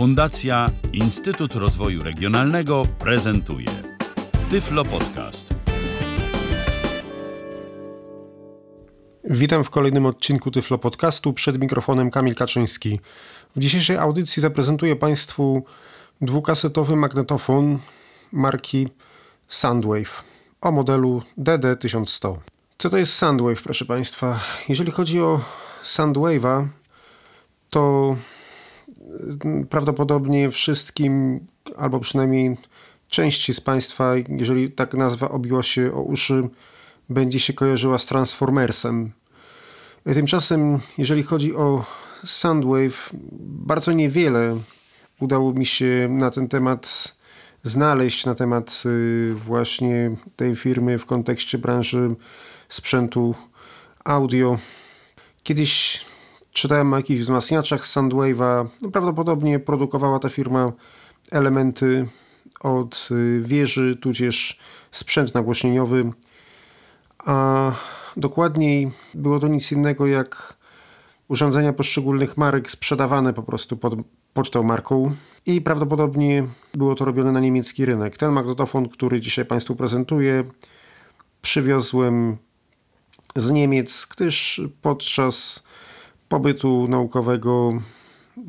Fundacja Instytut Rozwoju Regionalnego prezentuje Tyflo Podcast. Witam w kolejnym odcinku Tyflo Podcastu. Przed mikrofonem Kamil Kaczyński. W dzisiejszej audycji zaprezentuję Państwu dwukasetowy magnetofon marki Soundwave o modelu DD1100. Co to jest Soundwave, proszę Państwa? Jeżeli chodzi o Soundwave'a, to prawdopodobnie wszystkim, albo przynajmniej części z Państwa, jeżeli tak nazwa obiła się o uszy, będzie się kojarzyła z Transformersem. Tymczasem, jeżeli chodzi o Soundwave, bardzo niewiele udało mi się na ten temat znaleźć, na temat y, właśnie tej firmy w kontekście branży sprzętu audio. Kiedyś czytałem o jakichś wzmacniaczach Soundwave'a. No, prawdopodobnie produkowała ta firma elementy od y, wieży, tudzież sprzęt nagłośnieniowy, a dokładniej było to nic innego jak urządzenia poszczególnych marek sprzedawane po prostu pod, pod tą marką i prawdopodobnie było to robione na niemiecki rynek. Ten magnetofon, który dzisiaj Państwu prezentuję, przywiozłem z Niemiec, gdyż podczas pobytu naukowego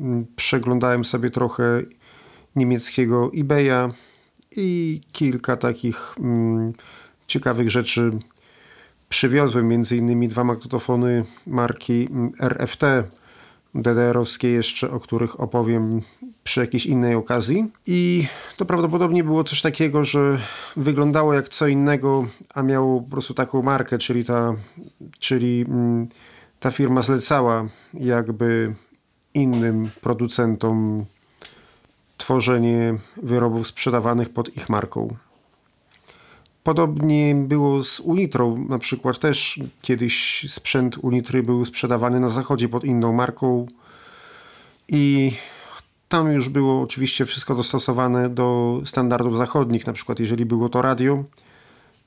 mm, przeglądałem sobie trochę niemieckiego eBaya i kilka takich mm, ciekawych rzeczy przywiozłem, między innymi dwa magnetofony marki mm, RFT, DDR-owskie jeszcze, o których opowiem przy jakiejś innej okazji. I to prawdopodobnie było coś takiego, że wyglądało jak co innego, a miało po prostu taką markę, czyli ta, czyli, mm, ta firma zlecała jakby innym producentom tworzenie wyrobów sprzedawanych pod ich marką. Podobnie było z Unitrą, na przykład też kiedyś sprzęt Unitry był sprzedawany na zachodzie pod inną marką i tam już było oczywiście wszystko dostosowane do standardów zachodnich, na przykład jeżeli było to radio,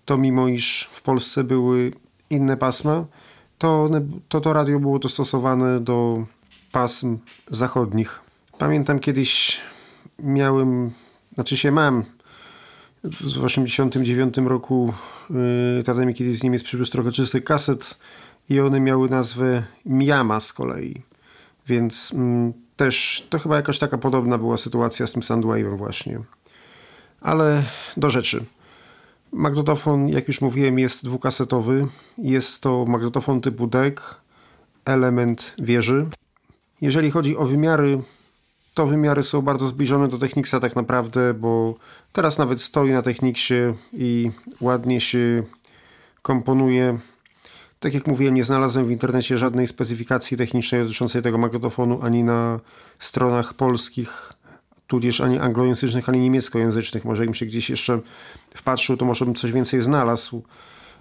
to mimo iż w Polsce były inne pasma, to, to to radio było dostosowane do pasm zachodnich. Pamiętam kiedyś miałem, znaczy się mam w 89 roku yy, tata mi kiedyś z Niemiec przywiózł trochę czystych kaset i one miały nazwę Miama z kolei. Więc mm, też to chyba jakaś taka podobna była sytuacja z tym Soundwave'em właśnie. Ale do rzeczy. Magnetofon, jak już mówiłem, jest dwukasetowy. Jest to magnetofon typu deck, element wieży. Jeżeli chodzi o wymiary, to wymiary są bardzo zbliżone do Technicsa tak naprawdę, bo teraz nawet stoi na Technicsie i ładnie się komponuje. Tak jak mówiłem, nie znalazłem w internecie żadnej specyfikacji technicznej dotyczącej tego magnetofonu ani na stronach polskich, tudzież ani anglojęzycznych, ani niemieckojęzycznych. Może im się gdzieś jeszcze wpatrzył, to może bym coś więcej znalazł,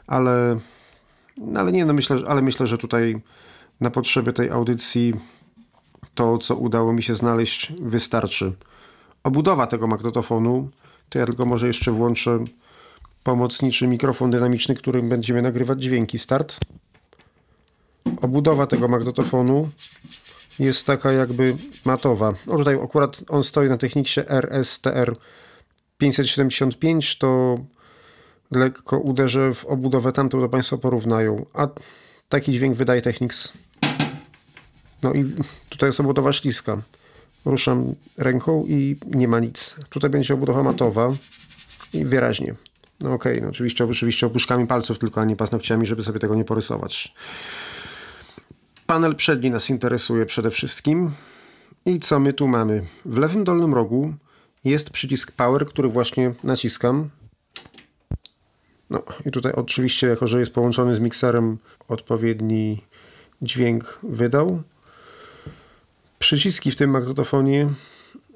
ale, ale nie, no myślę, ale myślę, że tutaj na potrzeby tej audycji to, co udało mi się znaleźć, wystarczy. Obudowa tego magnetofonu, to ja tylko może jeszcze włączę pomocniczy mikrofon dynamiczny, którym będziemy nagrywać dźwięki. Start. Obudowa tego magnetofonu jest taka jakby matowa. O tutaj akurat on stoi na techniksie RSTR 575, to lekko uderzę w obudowę tamtą, to Państwo porównają. A taki dźwięk wydaje Technics no i tutaj jest obudowa śliska. Ruszam ręką i nie ma nic. Tutaj będzie obudowa matowa i wyraźnie. No okej, okay, no oczywiście, oczywiście opuszkami palców tylko, a nie paznokciami, żeby sobie tego nie porysować. Panel przedni nas interesuje przede wszystkim. I co my tu mamy? W lewym dolnym rogu jest przycisk Power, który właśnie naciskam. No i tutaj oczywiście, jako że jest połączony z mikserem, odpowiedni dźwięk wydał. Przyciski w tym magnetofonie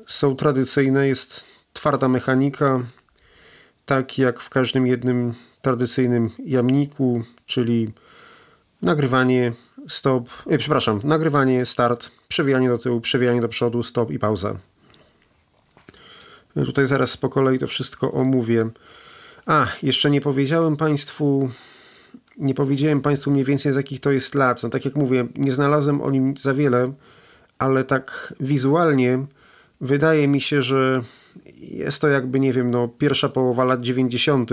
są tradycyjne, jest twarda mechanika, tak jak w każdym jednym tradycyjnym jamniku, czyli nagrywanie, stop, e, przepraszam, nagrywanie, start, przewijanie do tyłu, przewijanie do przodu, stop i pauza. Tutaj zaraz po kolei to wszystko omówię. A, jeszcze nie powiedziałem Państwu, nie powiedziałem Państwu mniej więcej z jakich to jest lat. No tak jak mówię, nie znalazłem o nim za wiele, ale tak wizualnie wydaje mi się, że jest to jakby, nie wiem, no, pierwsza połowa lat 90.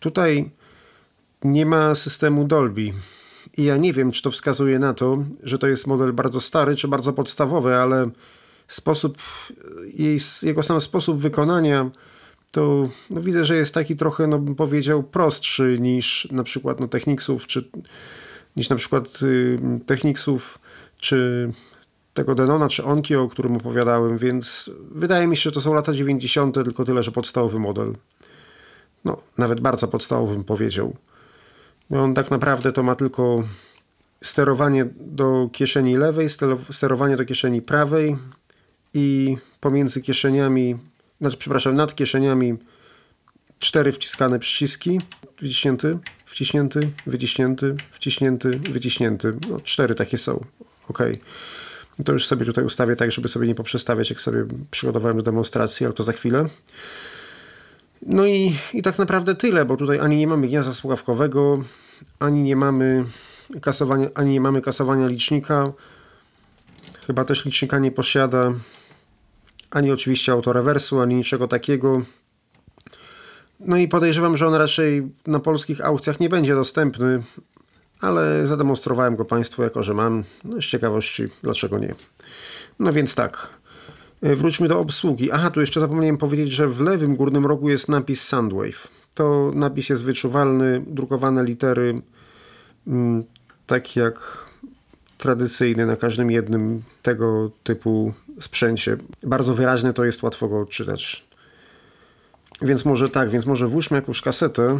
Tutaj nie ma systemu Dolby. I ja nie wiem, czy to wskazuje na to, że to jest model bardzo stary, czy bardzo podstawowy, ale sposób, jej, jego sam sposób wykonania to no widzę, że jest taki trochę, no bym powiedział, prostszy niż na przykład no, Technicsów, czy niż na przykład y, czy tego Denona, czy Onki, o którym opowiadałem, więc wydaje mi się, że to są lata 90., tylko tyle, że podstawowy model. No, nawet bardzo podstawowy bym powiedział. On tak naprawdę to ma tylko sterowanie do kieszeni lewej, sterowanie do kieszeni prawej i pomiędzy kieszeniami, znaczy przepraszam, nad kieszeniami cztery wciskane przyciski, wciśnięty, wciśnięty, wyciśnięty, wciśnięty, wyciśnięty. No, cztery takie są. Ok. To już sobie tutaj ustawię tak, żeby sobie nie poprzestawiać, jak sobie przygotowałem do demonstracji, ale to za chwilę. No i, i tak naprawdę tyle, bo tutaj ani nie mamy gniazda słuchawkowego, ani nie mamy kasowania, ani nie mamy kasowania licznika. Chyba też licznika nie posiada ani oczywiście autorewersu, ani niczego takiego. No i podejrzewam, że on raczej na polskich aukcjach nie będzie dostępny, ale zademonstrowałem go Państwu jako, że mam. No z ciekawości, dlaczego nie. No więc tak, e, wróćmy do obsługi. Aha, tu jeszcze zapomniałem powiedzieć, że w lewym górnym rogu jest napis Soundwave. To napis jest wyczuwalny, drukowane litery, mm, tak jak tradycyjny na każdym jednym tego typu sprzęcie. Bardzo wyraźne to jest, łatwo go odczytać. Więc może tak, więc może włóżmy jakąś kasetę.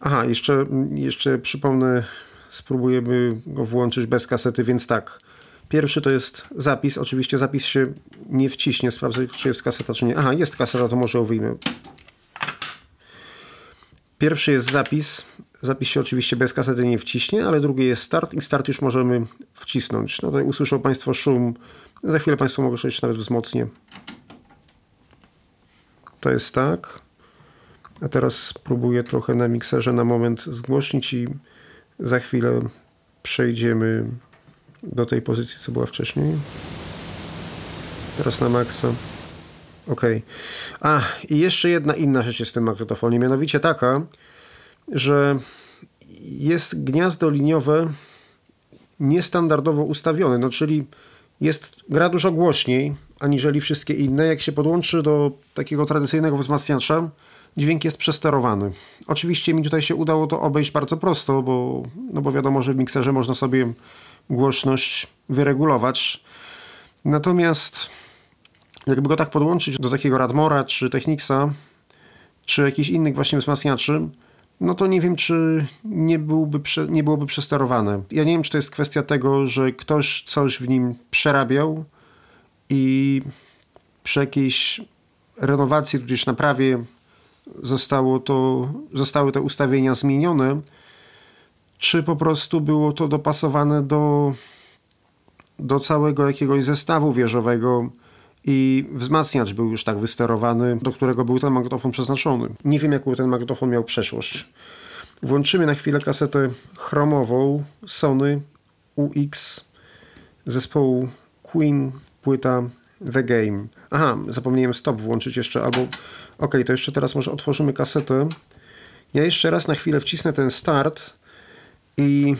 Aha, jeszcze, jeszcze przypomnę, spróbujemy go włączyć bez kasety, więc tak. Pierwszy to jest zapis. Oczywiście zapis się nie wciśnie. Sprawdzę, czy jest kaseta, czy nie. Aha, jest kaseta, to może ją wyjmę. Pierwszy jest zapis. Zapis się oczywiście bez kasety nie wciśnie, ale drugi jest start i start już możemy wcisnąć. No tutaj usłyszą Państwo szum. Za chwilę Państwo mogą słyszeć nawet wzmocnię. To jest tak. A teraz spróbuję trochę na mikserze na moment zgłośnić i za chwilę przejdziemy do tej pozycji, co była wcześniej. Teraz na maksa. Ok. A, i jeszcze jedna inna rzecz jest w tym magnetofonie, mianowicie taka, że jest gniazdo liniowe niestandardowo ustawione, no czyli jest, gra dużo głośniej aniżeli wszystkie inne. Jak się podłączy do takiego tradycyjnego wzmacniacza, dźwięk jest przesterowany. Oczywiście mi tutaj się udało to obejść bardzo prosto, bo, no bo wiadomo, że w mikserze można sobie głośność wyregulować. Natomiast jakby go tak podłączyć do takiego Radmora, czy Technicsa, czy jakichś innych właśnie wzmacniaczy, no to nie wiem, czy nie, byłby, nie byłoby przesterowane. Ja nie wiem, czy to jest kwestia tego, że ktoś coś w nim przerabiał i przy jakiejś renowacji, tudzież naprawie zostało to, zostały te ustawienia zmienione, czy po prostu było to dopasowane do, do całego jakiegoś zestawu wieżowego i wzmacniacz był już tak wysterowany, do którego był ten magnetofon przeznaczony. Nie wiem, jaką ten magnetofon miał przeszłość. Włączymy na chwilę kasetę chromową Sony UX zespołu Queen, płyta The Game. Aha, zapomniałem stop włączyć jeszcze, albo ok, to jeszcze teraz może otworzymy kasetę. Ja jeszcze raz na chwilę wcisnę ten start i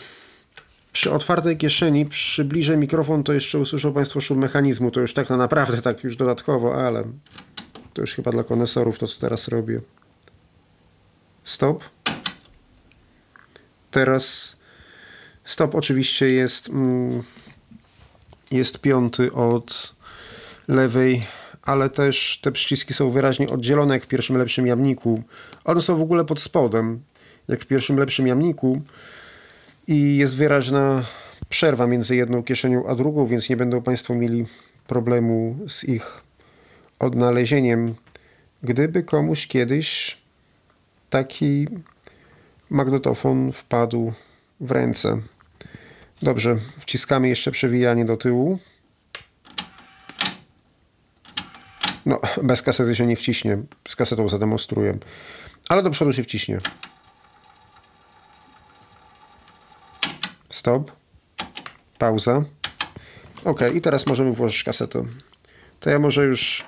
przy otwartej kieszeni przybliżę mikrofon, to jeszcze usłyszą Państwo szum mechanizmu. To już tak na naprawdę, tak już dodatkowo, ale to już chyba dla konesorów to, co teraz robię. Stop. Teraz stop oczywiście jest, mm, jest piąty od lewej, ale też te przyciski są wyraźnie oddzielone jak w pierwszym lepszym jamniku. One są w ogóle pod spodem, jak w pierwszym lepszym jamniku i jest wyraźna przerwa między jedną kieszenią a drugą, więc nie będą Państwo mieli problemu z ich odnalezieniem. Gdyby komuś kiedyś taki magnetofon wpadł w ręce. Dobrze, wciskamy jeszcze przewijanie do tyłu. No, bez kasety się nie wciśnie. Z kasetą zademonstruję. Ale do przodu się wciśnie. Stop. Pauza. Ok, i teraz możemy włożyć kasetę. To ja może już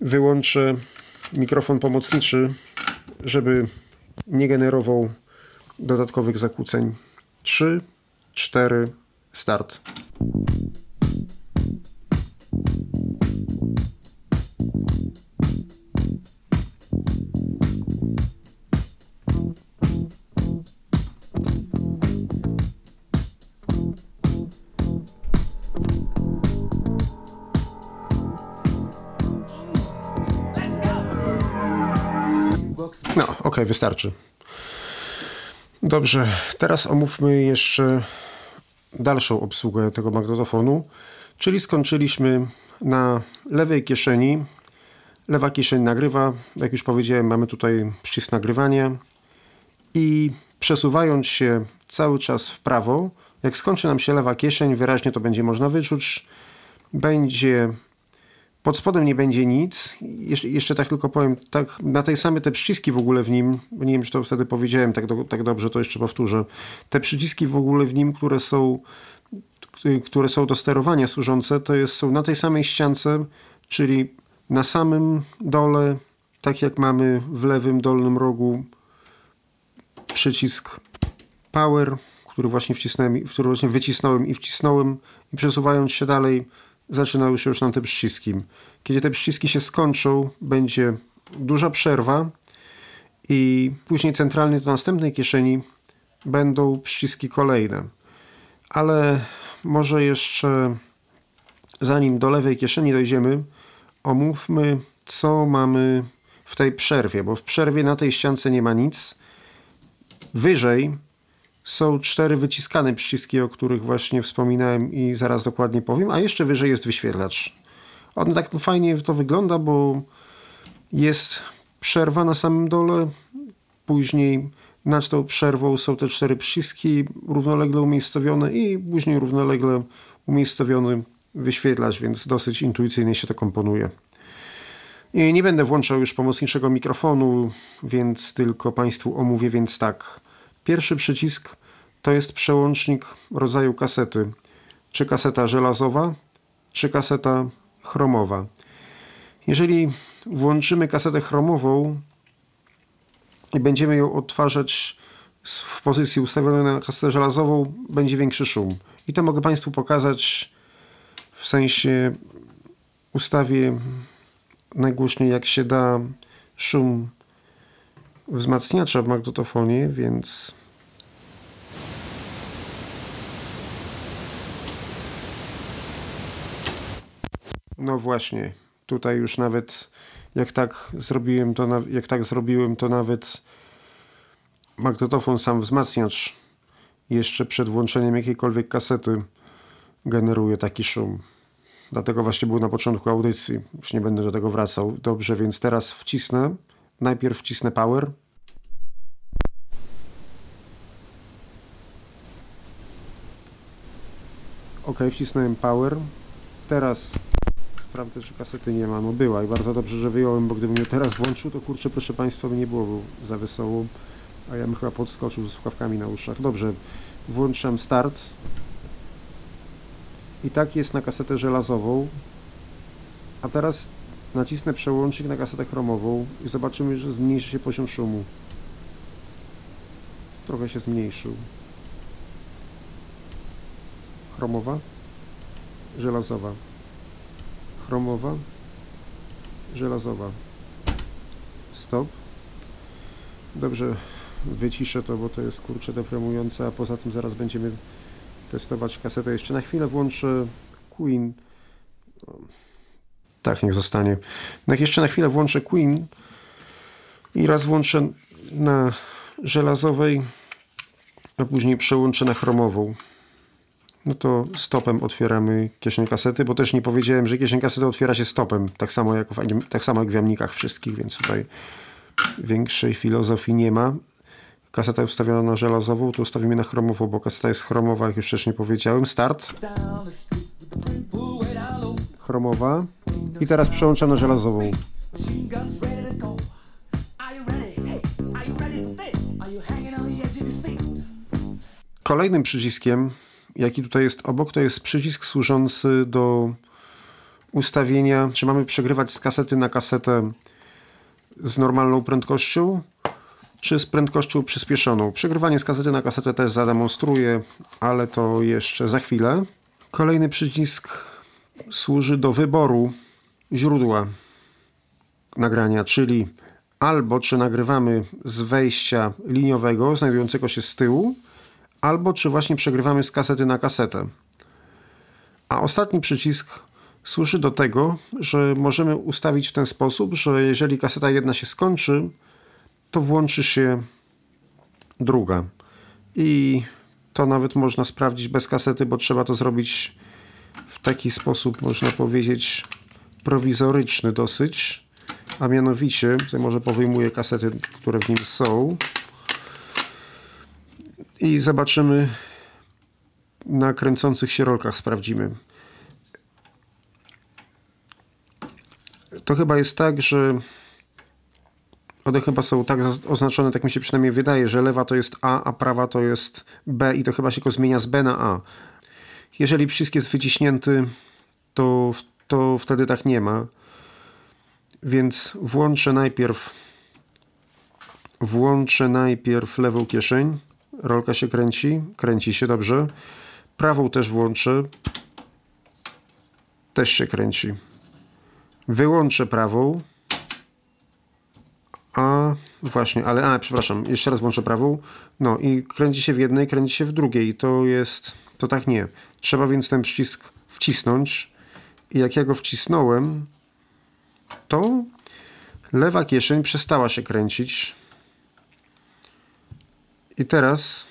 wyłączę mikrofon pomocniczy, żeby nie generował dodatkowych zakłóceń. 3, 4, start. Okay, wystarczy. Dobrze, teraz omówmy jeszcze dalszą obsługę tego magnetofonu, czyli skończyliśmy na lewej kieszeni. Lewa kieszeń nagrywa, jak już powiedziałem, mamy tutaj przycisk nagrywania i przesuwając się cały czas w prawo, jak skończy nam się lewa kieszeń, wyraźnie to będzie można wyczuć, będzie pod spodem nie będzie nic. Jeszcze, jeszcze tak tylko powiem, tak, na tej samej te przyciski w ogóle w nim, nie wiem, czy to wtedy powiedziałem tak, do, tak dobrze, to jeszcze powtórzę. Te przyciski w ogóle w nim, które są, które są do sterowania służące, to jest, są na tej samej ściance, czyli na samym dole, tak jak mamy w lewym dolnym rogu przycisk power, który właśnie który właśnie wycisnąłem i wcisnąłem i przesuwając się dalej zaczynały się już nam te przyciski. Kiedy te przyciski się skończą, będzie duża przerwa i później centralnie do następnej kieszeni będą przyciski kolejne. Ale może jeszcze zanim do lewej kieszeni dojdziemy, omówmy, co mamy w tej przerwie, bo w przerwie na tej ściance nie ma nic. Wyżej są cztery wyciskane przyciski, o których właśnie wspominałem i zaraz dokładnie powiem, a jeszcze wyżej jest wyświetlacz. On tak fajnie to wygląda, bo jest przerwa na samym dole, później nad tą przerwą są te cztery przyciski równolegle umiejscowione i później równolegle umiejscowiony wyświetlacz, więc dosyć intuicyjnie się to komponuje. I nie będę włączał już pomocniczego mikrofonu, więc tylko Państwu omówię, więc tak. Pierwszy przycisk to jest przełącznik rodzaju kasety. Czy kaseta żelazowa, czy kaseta chromowa. Jeżeli włączymy kasetę chromową i będziemy ją odtwarzać w pozycji ustawionej na kasetę żelazową, będzie większy szum. I to mogę Państwu pokazać w sensie ustawię najgłośniej jak się da szum wzmacniacza w magnetofonie, więc no właśnie, tutaj już nawet jak tak zrobiłem to, jak tak zrobiłem to nawet magnetofon sam wzmacniacz jeszcze przed włączeniem jakiejkolwiek kasety generuje taki szum. Dlatego właśnie był na początku audycji. Już nie będę do tego wracał. Dobrze, więc teraz wcisnę. Najpierw wcisnę power. Ok, wcisnąłem power. Teraz sprawdzę, czy kasety nie ma. No była i bardzo dobrze, że wyjąłem, bo gdybym ją teraz włączył, to kurczę, proszę Państwa, by nie było za wesoło. A ja bym chyba podskoczył z słuchawkami na uszach. Dobrze, włączam start. I tak jest na kasetę żelazową. A teraz nacisnę przełącznik na kasetę chromową i zobaczymy, że zmniejszy się poziom szumu. Trochę się zmniejszył. Chromowa, żelazowa. Chromowa, żelazowa. Stop. Dobrze, wyciszę to, bo to jest kurczę depremujące, a poza tym zaraz będziemy testować kasetę. Jeszcze na chwilę włączę Queen. Tak, niech zostanie. No jeszcze na chwilę włączę Queen i raz włączę na żelazowej, a później przełączę na chromową. No to stopem otwieramy kieszeń kasety, bo też nie powiedziałem, że kieszeń kasety otwiera się stopem, tak samo jak w, tak samo jak w jamnikach wszystkich, więc tutaj większej filozofii nie ma. Kaseta ustawiona na żelazową, to ustawimy na chromową, bo kaseta jest chromowa, jak już wcześniej powiedziałem. Start. Chromowa. I teraz przełączam na żelazową. Kolejnym przyciskiem, jaki tutaj jest obok, to jest przycisk służący do ustawienia, czy mamy przegrywać z kasety na kasetę z normalną prędkością, czy z prędkością przyspieszoną. Przegrywanie z kasety na kasetę też zademonstruję, ale to jeszcze za chwilę. Kolejny przycisk służy do wyboru źródła nagrania, czyli albo czy nagrywamy z wejścia liniowego znajdującego się z tyłu, albo czy właśnie przegrywamy z kasety na kasetę. A ostatni przycisk służy do tego, że możemy ustawić w ten sposób, że jeżeli kaseta jedna się skończy, to włączy się druga. I to nawet można sprawdzić bez kasety, bo trzeba to zrobić taki sposób, można powiedzieć, prowizoryczny dosyć. A mianowicie, tutaj może powyjmuję kasety, które w nim są. I zobaczymy na kręcących się rolkach, sprawdzimy. To chyba jest tak, że one chyba są tak oznaczone, tak mi się przynajmniej wydaje, że lewa to jest A, a prawa to jest B i to chyba się go zmienia z B na A. Jeżeli przycisk jest wyciśnięty, to, to wtedy tak nie ma. Więc włączę najpierw włączę najpierw lewą kieszeń. Rolka się kręci, kręci się dobrze. Prawą też włączę. Też się kręci. Wyłączę prawą. A właśnie, ale a przepraszam, jeszcze raz włączę prawą. No i kręci się w jednej, kręci się w drugiej. To jest, to tak nie. Trzeba więc ten przycisk wcisnąć. I jak ja go wcisnąłem, to lewa kieszeń przestała się kręcić. I teraz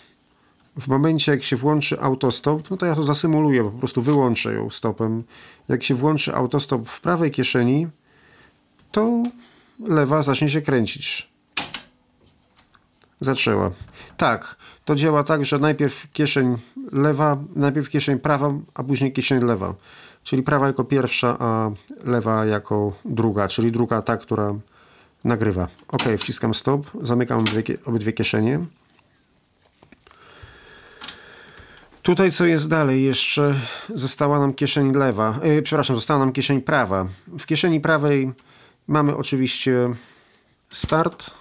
w momencie jak się włączy autostop, no to ja to zasymuluję, po prostu wyłączę ją stopem. Jak się włączy autostop w prawej kieszeni, to lewa zacznie się kręcić. Zaczęła. Tak, to działa tak, że najpierw kieszeń lewa, najpierw kieszeń prawa, a później kieszeń lewa. Czyli prawa jako pierwsza, a lewa jako druga, czyli druga ta, która nagrywa. Ok, wciskam stop, zamykam obydwie, obydwie kieszenie. Tutaj co jest dalej? Jeszcze została nam kieszeń lewa, yy, przepraszam, została nam kieszeń prawa. W kieszeni prawej mamy oczywiście start.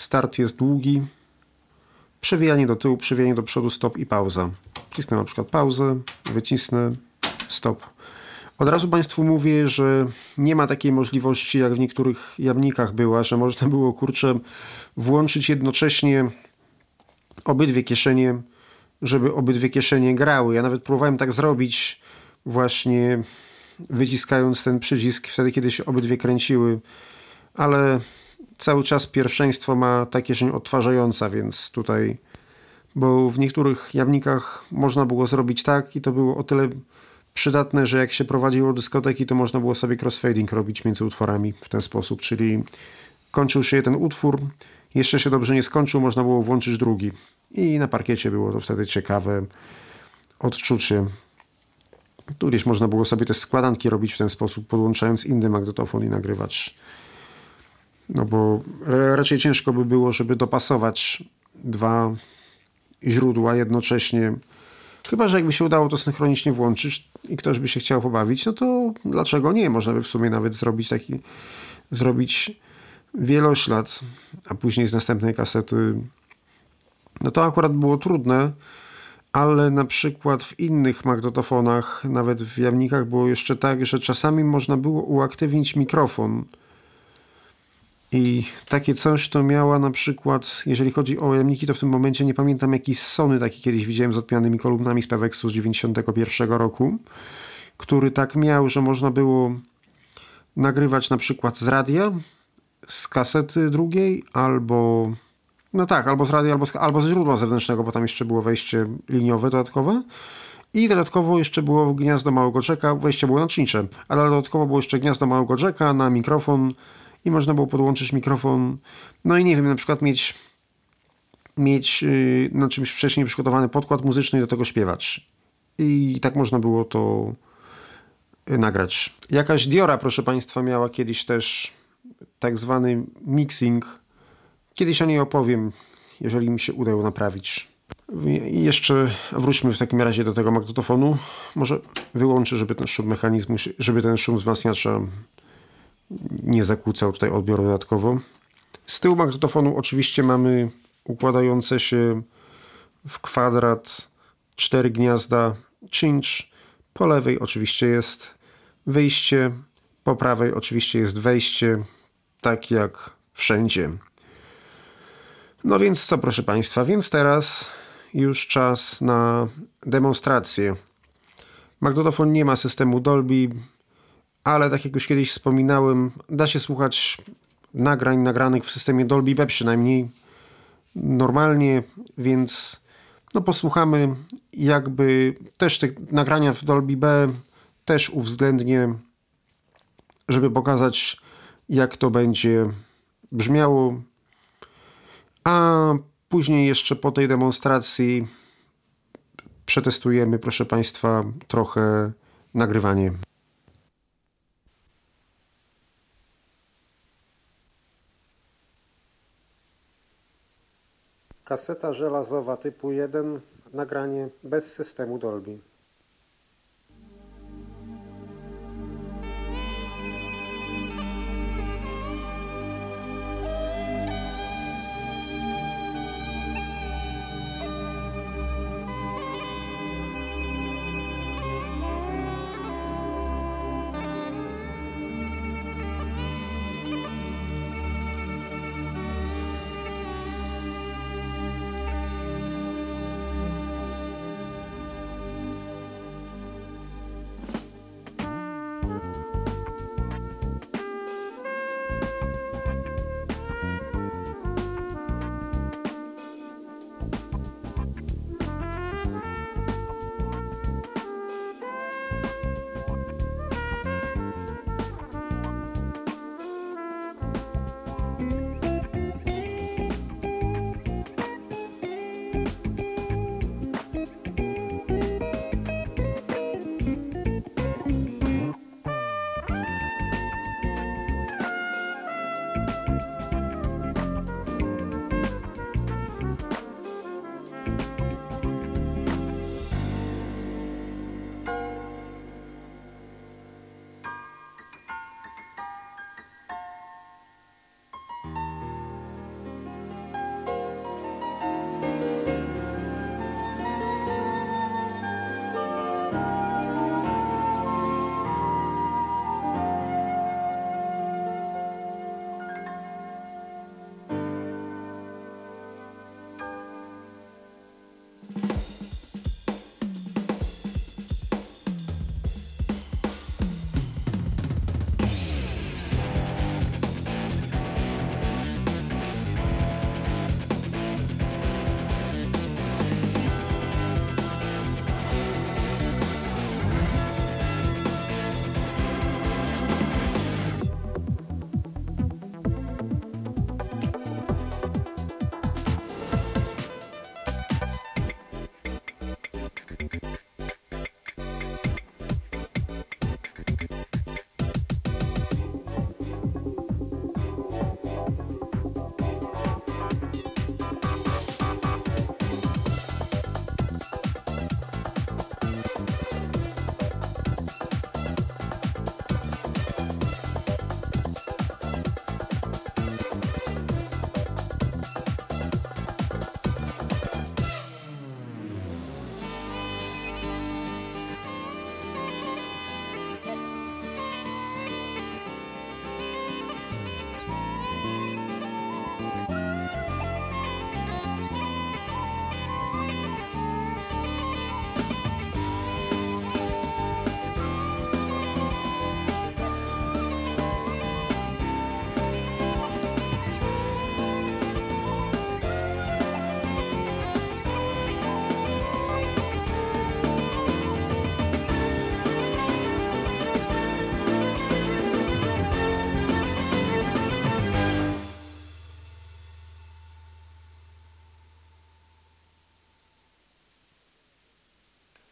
Start jest długi. Przewijanie do tyłu, przewijanie do przodu, stop i pauza. Wcisnę na przykład pauzę, wycisnę, stop. Od razu Państwu mówię, że nie ma takiej możliwości, jak w niektórych jamnikach była, że można było, kurczę, włączyć jednocześnie obydwie kieszenie żeby obydwie kieszenie grały. Ja nawet próbowałem tak zrobić, właśnie wyciskając ten przycisk wtedy, kiedy się obydwie kręciły, ale cały czas pierwszeństwo ma ta kieszeń odtwarzająca, więc tutaj, bo w niektórych jamnikach można było zrobić tak i to było o tyle przydatne, że jak się prowadziło dyskoteki, to można było sobie crossfading robić między utworami w ten sposób, czyli kończył się jeden utwór, jeszcze się dobrze nie skończył, można było włączyć drugi. I na parkiecie było to wtedy ciekawe odczucie. Tu gdzieś można było sobie te składanki robić w ten sposób, podłączając inny magnetofon i nagrywać. No bo raczej ciężko by było, żeby dopasować dwa źródła jednocześnie. Chyba, że jakby się udało to synchronicznie włączyć i ktoś by się chciał pobawić, no to dlaczego nie? Można by w sumie nawet zrobić taki, zrobić wieloślad, a później z następnej kasety no to akurat było trudne, ale na przykład w innych magnetofonach, nawet w jamnikach było jeszcze tak, że czasami można było uaktywnić mikrofon. I takie coś to miała na przykład, jeżeli chodzi o jamniki, to w tym momencie nie pamiętam jakiś Sony taki kiedyś widziałem z odpianymi kolumnami z Peweksu z 91 roku, który tak miał, że można było nagrywać na przykład z radia, z kasety drugiej, albo no tak, albo z radia, albo z, albo z źródła zewnętrznego, bo tam jeszcze było wejście liniowe dodatkowe. I dodatkowo jeszcze było gniazdo małego czeka, wejście było nacznicze, ale dodatkowo było jeszcze gniazdo małego czeka na mikrofon i można było podłączyć mikrofon, no i nie wiem, na przykład mieć mieć yy, na czymś wcześniej przygotowany podkład muzyczny i do tego śpiewać. I tak można było to yy, nagrać. Jakaś Diora, proszę Państwa, miała kiedyś też tak zwany mixing Kiedyś o niej opowiem, jeżeli mi się uda ją naprawić. I jeszcze wróćmy w takim razie do tego magnetofonu. Może wyłączę, żeby ten szum mechanizmu, żeby ten szum wzmacniacza nie zakłócał tutaj odbioru dodatkowo. Z tyłu magnetofonu oczywiście mamy układające się w kwadrat cztery gniazda cinch. Po lewej oczywiście jest wyjście, po prawej oczywiście jest wejście, tak jak wszędzie. No więc co, proszę Państwa, więc teraz już czas na demonstrację. Magnetofon nie ma systemu Dolby, ale tak jak już kiedyś wspominałem, da się słuchać nagrań nagranych w systemie Dolby B przynajmniej normalnie, więc no posłuchamy jakby też te nagrania w Dolby B też uwzględnię, żeby pokazać jak to będzie brzmiało. A później jeszcze po tej demonstracji przetestujemy, proszę Państwa, trochę nagrywanie. Kaseta żelazowa typu 1, nagranie bez systemu Dolby.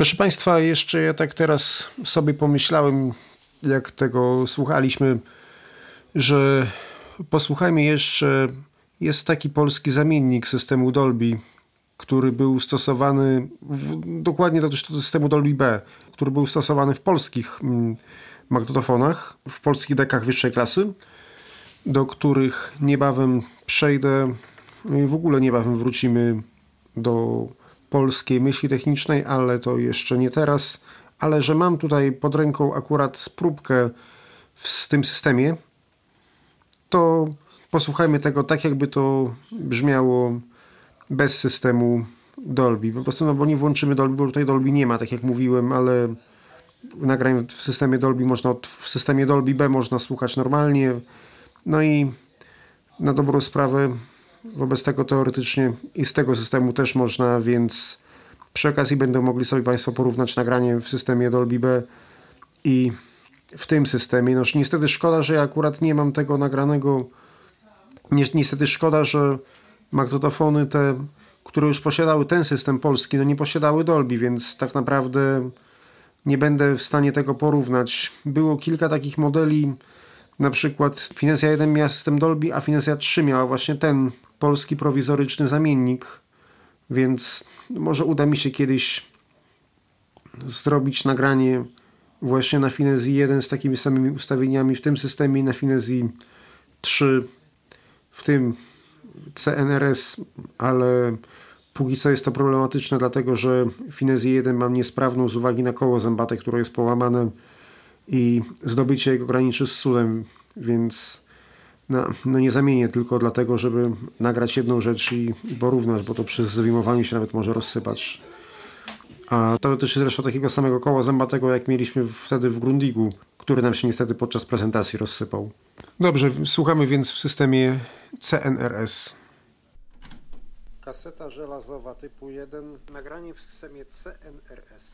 Proszę Państwa, jeszcze ja tak teraz sobie pomyślałem, jak tego słuchaliśmy, że posłuchajmy jeszcze, jest taki polski zamiennik systemu Dolby, który był stosowany w, dokładnie do systemu Dolby B, który był stosowany w polskich mm, magnetofonach, w polskich dekach wyższej klasy, do których niebawem przejdę. W ogóle niebawem wrócimy do polskiej myśli technicznej, ale to jeszcze nie teraz. Ale że mam tutaj pod ręką akurat próbkę w tym systemie, to posłuchajmy tego tak, jakby to brzmiało bez systemu Dolby. Po prostu, no bo nie włączymy Dolby, bo tutaj Dolby nie ma, tak jak mówiłem, ale nagrań w systemie Dolby można, w systemie Dolby B można słuchać normalnie. No i na dobrą sprawę Wobec tego teoretycznie i z tego systemu też można, więc przy okazji będą mogli sobie Państwo porównać nagranie w systemie Dolby B i w tym systemie. No niestety szkoda, że ja akurat nie mam tego nagranego. Niestety szkoda, że magnetofony te, które już posiadały ten system polski, no nie posiadały Dolby, więc tak naprawdę nie będę w stanie tego porównać. Było kilka takich modeli, na przykład Finesia 1 miała system Dolby, a Finesia 3 miała właśnie ten polski prowizoryczny zamiennik, więc może uda mi się kiedyś zrobić nagranie właśnie na Finezji 1 z takimi samymi ustawieniami w tym systemie na Finezji 3 w tym CNRS, ale póki co jest to problematyczne, dlatego że Finezji 1 mam niesprawną z uwagi na koło zębate, które jest połamane i zdobycie jego graniczy z sudem, więc no, no, nie zamienię tylko dlatego, żeby nagrać jedną rzecz i, porównać, bo to przy zwimowaniu się nawet może rozsypać. A to jest zresztą takiego samego koła zębatego, jak mieliśmy wtedy w Grundigu, który nam się niestety podczas prezentacji rozsypał. Dobrze, słuchamy więc w systemie CNRS. Kaseta żelazowa typu 1, nagranie w systemie CNRS.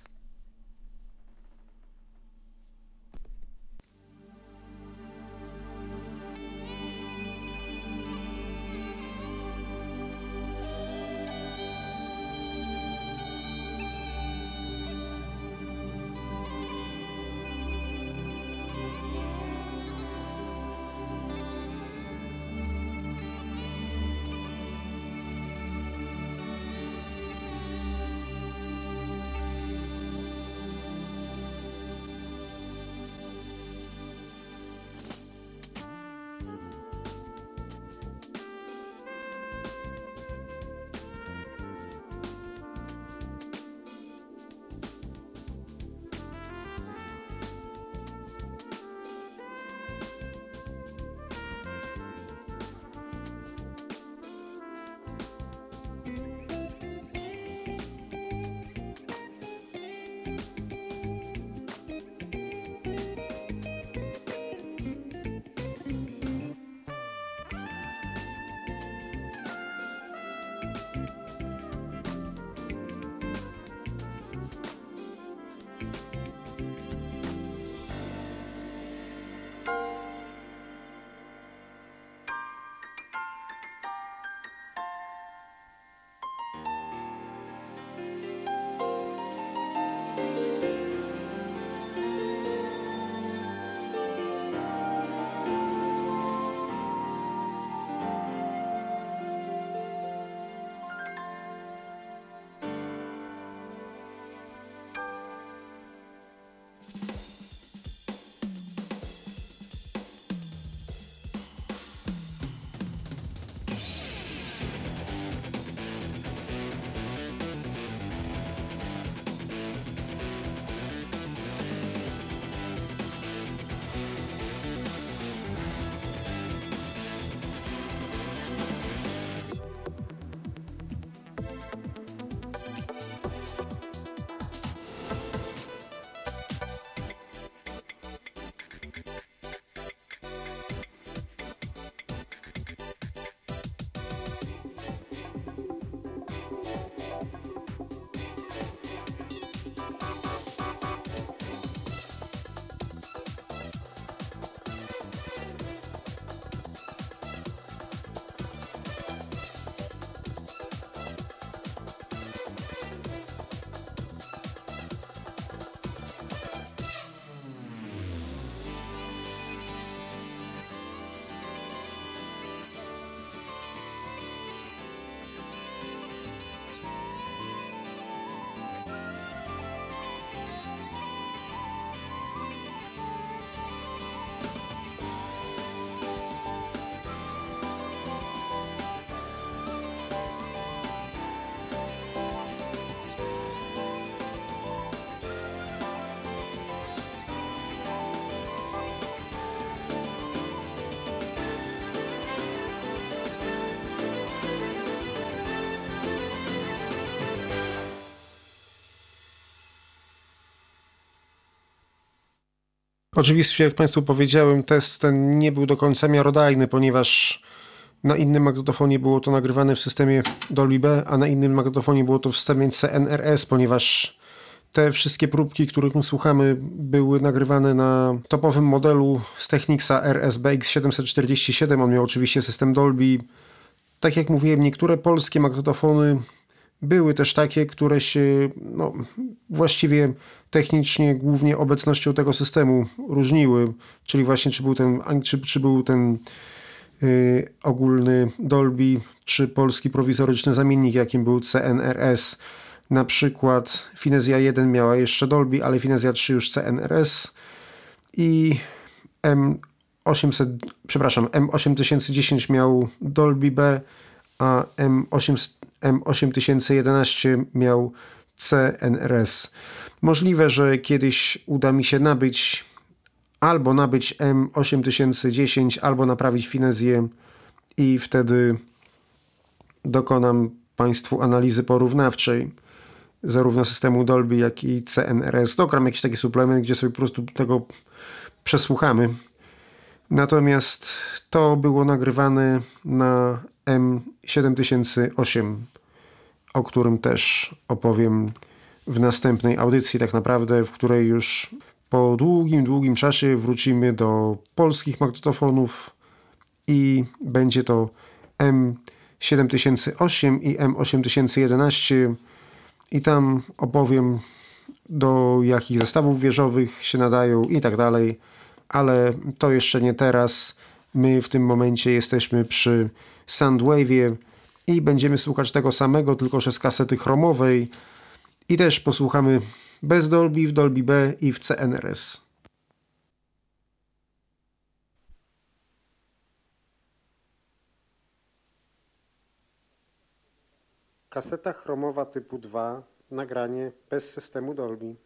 Oczywiście, jak Państwu powiedziałem, test ten nie był do końca miarodajny, ponieważ na innym magnetofonie było to nagrywane w systemie Dolby B, a na innym magnetofonie było to w systemie CNRS, ponieważ te wszystkie próbki, których my słuchamy, były nagrywane na topowym modelu z Technicsa RSBX 747. On miał oczywiście system Dolby. Tak jak mówiłem, niektóre polskie magnetofony były też takie, które się no, właściwie technicznie głównie obecnością tego systemu różniły, czyli właśnie czy był ten, czy, czy był ten yy, ogólny Dolby, czy polski prowizoryczny zamiennik, jakim był CNRS. Na przykład Finezja 1 miała jeszcze Dolby, ale Finezja 3 już CNRS i M800, przepraszam, M8010 miał Dolby B, a M8, M8011 miał CNRS. Możliwe, że kiedyś uda mi się nabyć albo nabyć M8010, albo naprawić Finezję i wtedy dokonam Państwu analizy porównawczej zarówno systemu Dolby, jak i CNRS. Dogram jakiś taki suplement, gdzie sobie po prostu tego przesłuchamy. Natomiast to było nagrywane na M7008, o którym też opowiem w następnej audycji, tak naprawdę, w której już po długim, długim czasie wrócimy do polskich magnetofonów i będzie to M7008 i M8011 i tam opowiem do jakich zestawów wieżowych się nadają i tak dalej, ale to jeszcze nie teraz. My w tym momencie jesteśmy przy Soundwave'ie i będziemy słuchać tego samego, tylko że z kasety chromowej i też posłuchamy bez Dolby, w Dolby B i w CNRS. Kaseta chromowa typu 2, nagranie bez systemu Dolby.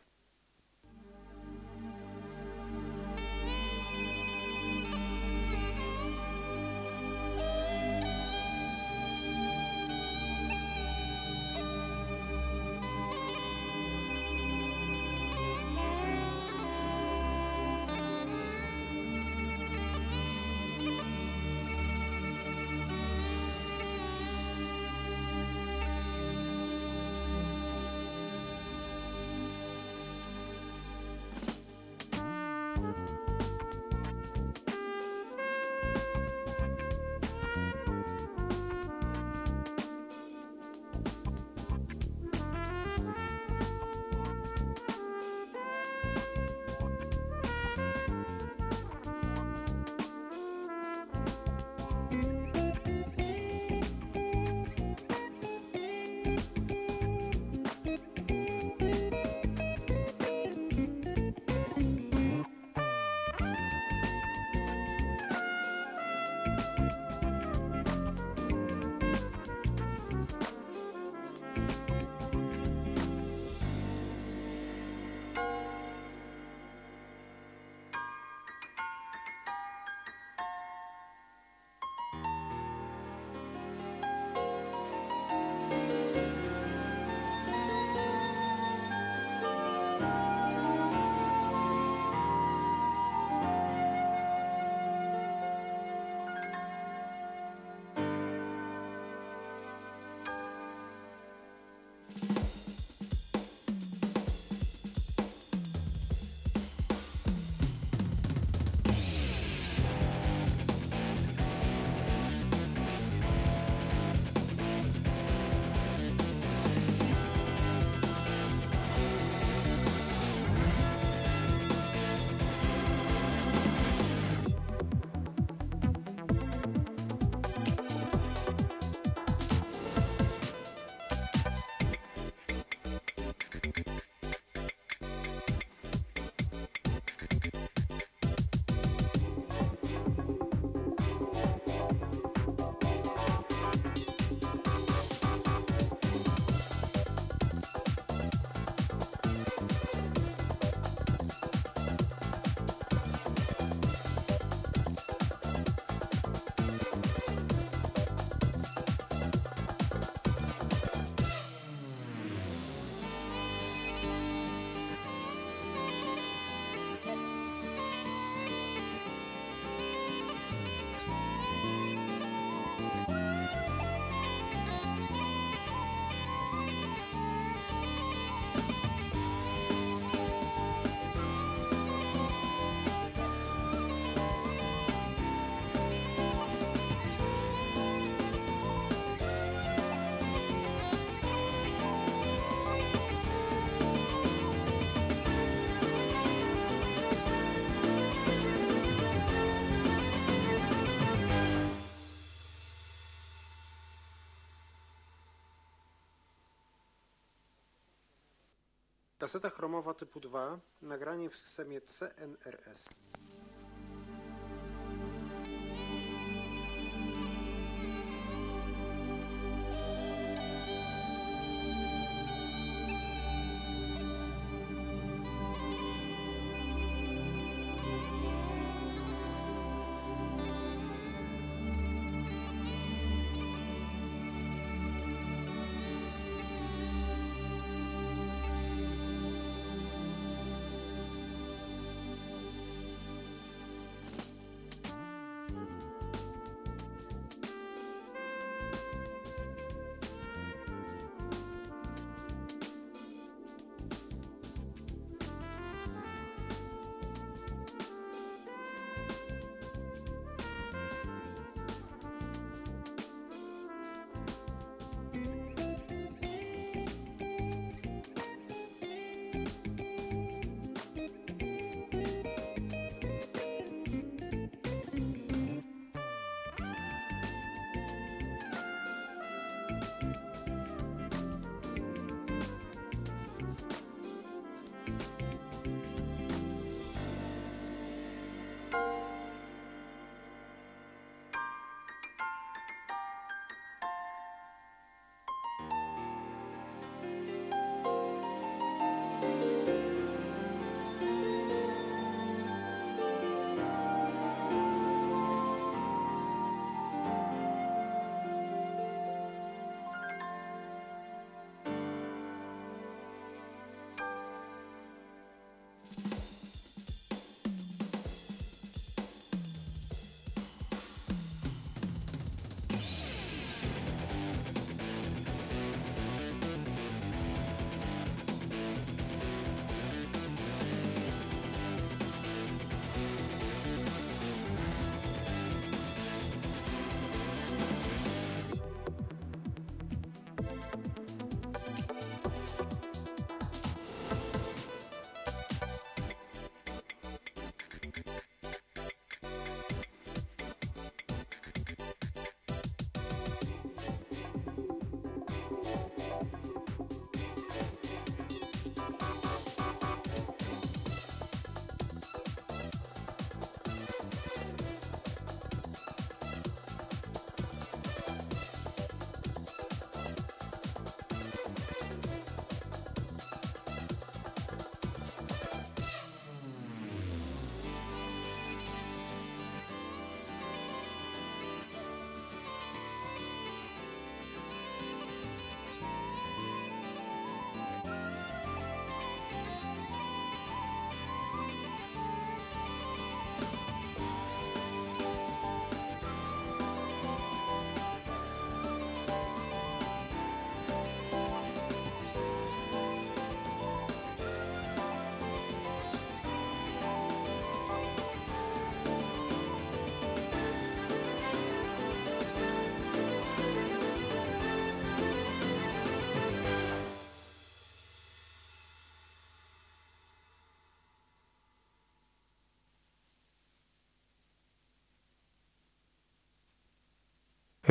Kaseta chromowa typu 2, nagranie w systemie CNRS.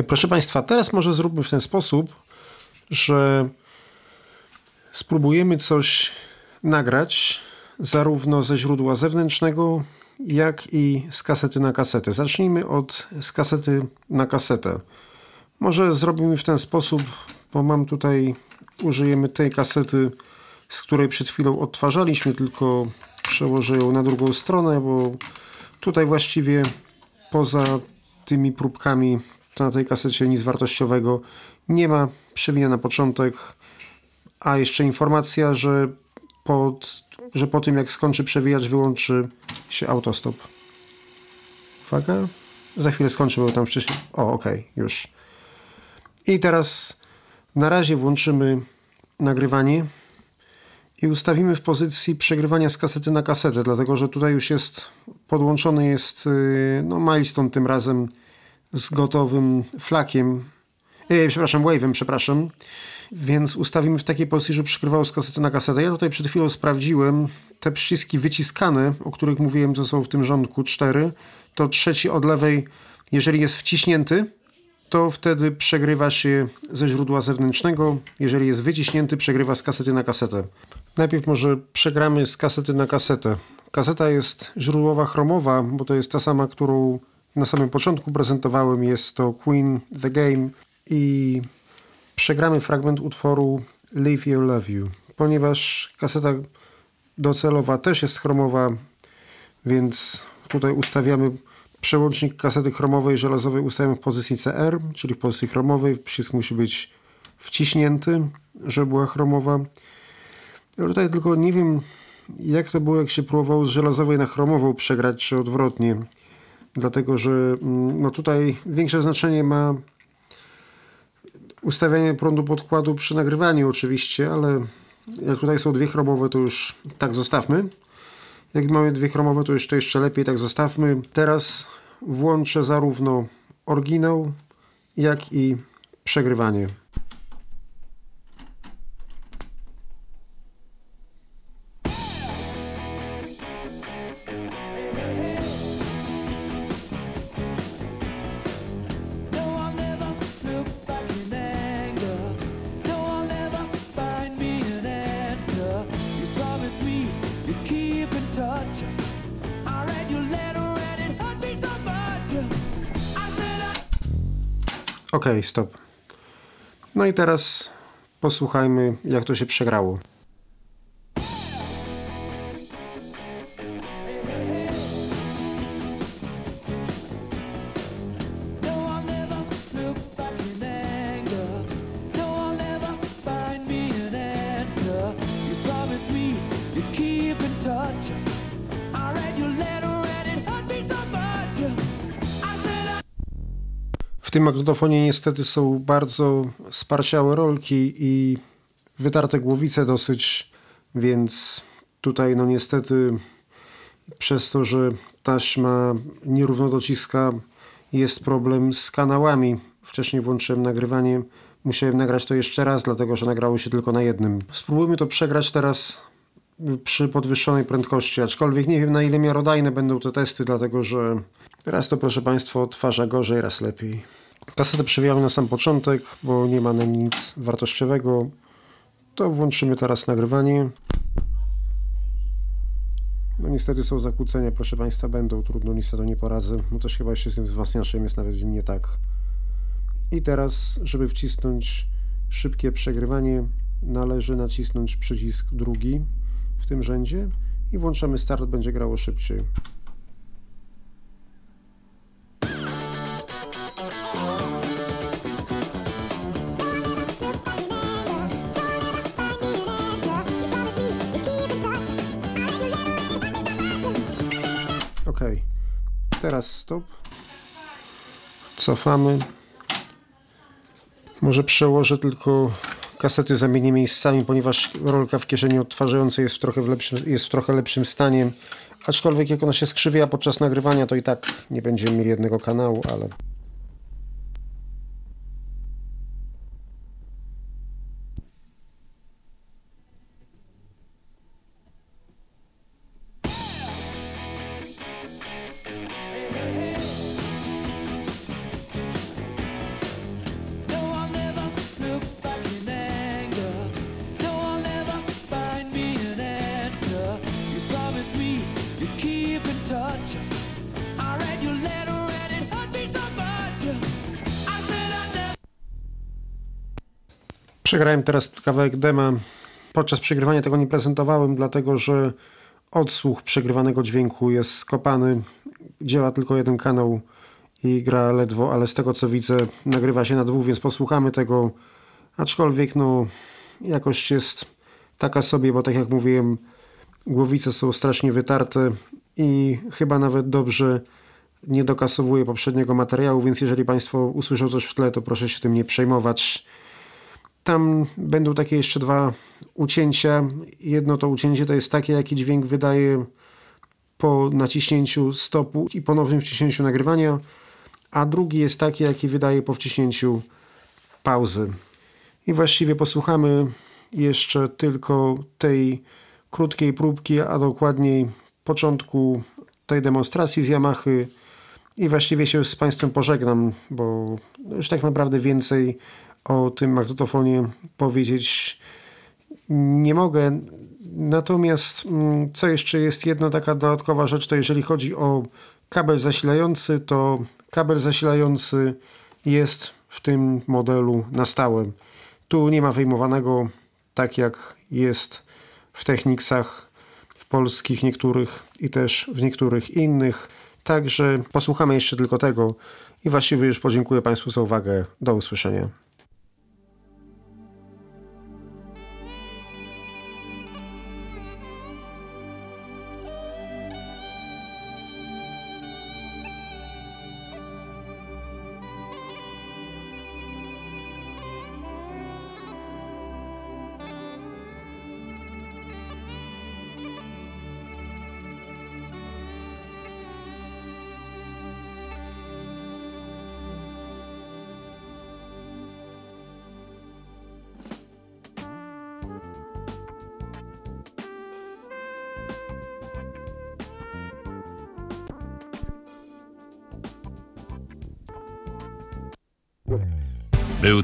Proszę Państwa, teraz może zróbmy w ten sposób, że spróbujemy coś nagrać zarówno ze źródła zewnętrznego, jak i z kasety na kasetę. Zacznijmy od z kasety na kasetę. Może zrobimy w ten sposób, bo mam tutaj, użyjemy tej kasety, z której przed chwilą odtwarzaliśmy, tylko przełożę ją na drugą stronę, bo tutaj właściwie poza tymi próbkami to na tej kasecie nic wartościowego nie ma. Przewinę na początek, a jeszcze informacja, że, pod, że po tym jak skończy przewijać wyłączy się autostop. Uwaga. Za chwilę skończy, bo tam wcześniej... O, ok, już. I teraz na razie włączymy nagrywanie i ustawimy w pozycji przegrywania z kasety na kasetę, dlatego że tutaj już jest podłączony jest y, no, milestone tym razem z gotowym flakiem, e, przepraszam, wave'em, przepraszam. Więc ustawimy w takiej pozycji, że przegrywało z kasety na kasetę. Ja tutaj przed chwilą sprawdziłem te przyciski wyciskane, o których mówiłem, co są w tym rządku, cztery. To trzeci od lewej, jeżeli jest wciśnięty, to wtedy przegrywa się ze źródła zewnętrznego. Jeżeli jest wyciśnięty, przegrywa z kasety na kasetę. Najpierw może przegramy z kasety na kasetę. Kaseta jest źródłowa chromowa, bo to jest ta sama, którą na samym początku prezentowałem. Jest to Queen The Game i przegramy fragment utworu Live You Love You, ponieważ kaseta docelowa też jest chromowa, więc tutaj ustawiamy przełącznik kasety chromowej żelazowej ustawiamy w pozycji CR, czyli w pozycji chromowej. Przycisk musi być wciśnięty, żeby była chromowa. Tutaj tylko nie wiem, jak to było, jak się próbowało z żelazowej na chromową przegrać, czy odwrotnie. Dlatego, że mm, no tutaj większe znaczenie ma ustawianie prądu podkładu przy nagrywaniu oczywiście, ale jak tutaj są dwie chromowe, to już tak zostawmy. Jak mamy dwie chromowe, to jeszcze, jeszcze lepiej tak zostawmy. Teraz włączę zarówno oryginał, jak i przegrywanie. Ok, stop. No i teraz posłuchajmy, jak to się przegrało. W tym magnetofonie niestety są bardzo sparciałe rolki i wytarte głowice dosyć, więc tutaj no niestety przez to, że taśma nierówno dociska jest problem z kanałami. Wcześniej włączyłem nagrywanie, musiałem nagrać to jeszcze raz, dlatego że nagrało się tylko na jednym. Spróbujmy to przegrać teraz przy podwyższonej prędkości, aczkolwiek nie wiem na ile miarodajne będą te testy, dlatego że raz to proszę Państwa odtwarza gorzej, raz lepiej. Kasetę przewijamy na sam początek, bo nie ma na nic wartościowego. To włączymy teraz nagrywanie. No niestety są zakłócenia, proszę Państwa, będą, trudno, to nie poradzę. No też chyba jeszcze z tym wzmacniaczem jest nawet nie tak. I teraz, żeby wcisnąć szybkie przegrywanie, należy nacisnąć przycisk drugi w tym rzędzie i włączamy start, będzie grało szybciej. Ok, teraz stop. Cofamy. Może przełożę tylko kasety zamienię miejscami, ponieważ rolka w kieszeni odtwarzającej jest w trochę, w lepszym, jest w trochę lepszym stanie. Aczkolwiek jak ona się skrzywia podczas nagrywania, to i tak nie będziemy mieli jednego kanału, ale Przegrałem teraz kawałek dema. Podczas przegrywania tego nie prezentowałem, dlatego że odsłuch przegrywanego dźwięku jest skopany. Działa tylko jeden kanał i gra ledwo, ale z tego co widzę nagrywa się na dwóch, więc posłuchamy tego. Aczkolwiek no jakość jest taka sobie, bo tak jak mówiłem głowice są strasznie wytarte i chyba nawet dobrze nie dokasowuje poprzedniego materiału, więc jeżeli Państwo usłyszą coś w tle, to proszę się tym nie przejmować. Tam będą takie jeszcze dwa ucięcia. Jedno to ucięcie to jest takie, jaki dźwięk wydaje po naciśnięciu stopu i ponownym wciśnięciu nagrywania, a drugi jest taki, jaki wydaje po wciśnięciu pauzy. I właściwie posłuchamy jeszcze tylko tej krótkiej próbki, a dokładniej początku tej demonstracji z Yamaha i właściwie się z Państwem pożegnam, bo już tak naprawdę więcej o tym magnetofonie powiedzieć nie mogę. Natomiast mm, co jeszcze jest jedna taka dodatkowa rzecz, to jeżeli chodzi o kabel zasilający, to kabel zasilający jest w tym modelu na stałe. Tu nie ma wyjmowanego tak jak jest w Technicsach, w polskich niektórych i też w niektórych innych. Także posłuchamy jeszcze tylko tego i właściwie już podziękuję Państwu za uwagę. Do usłyszenia.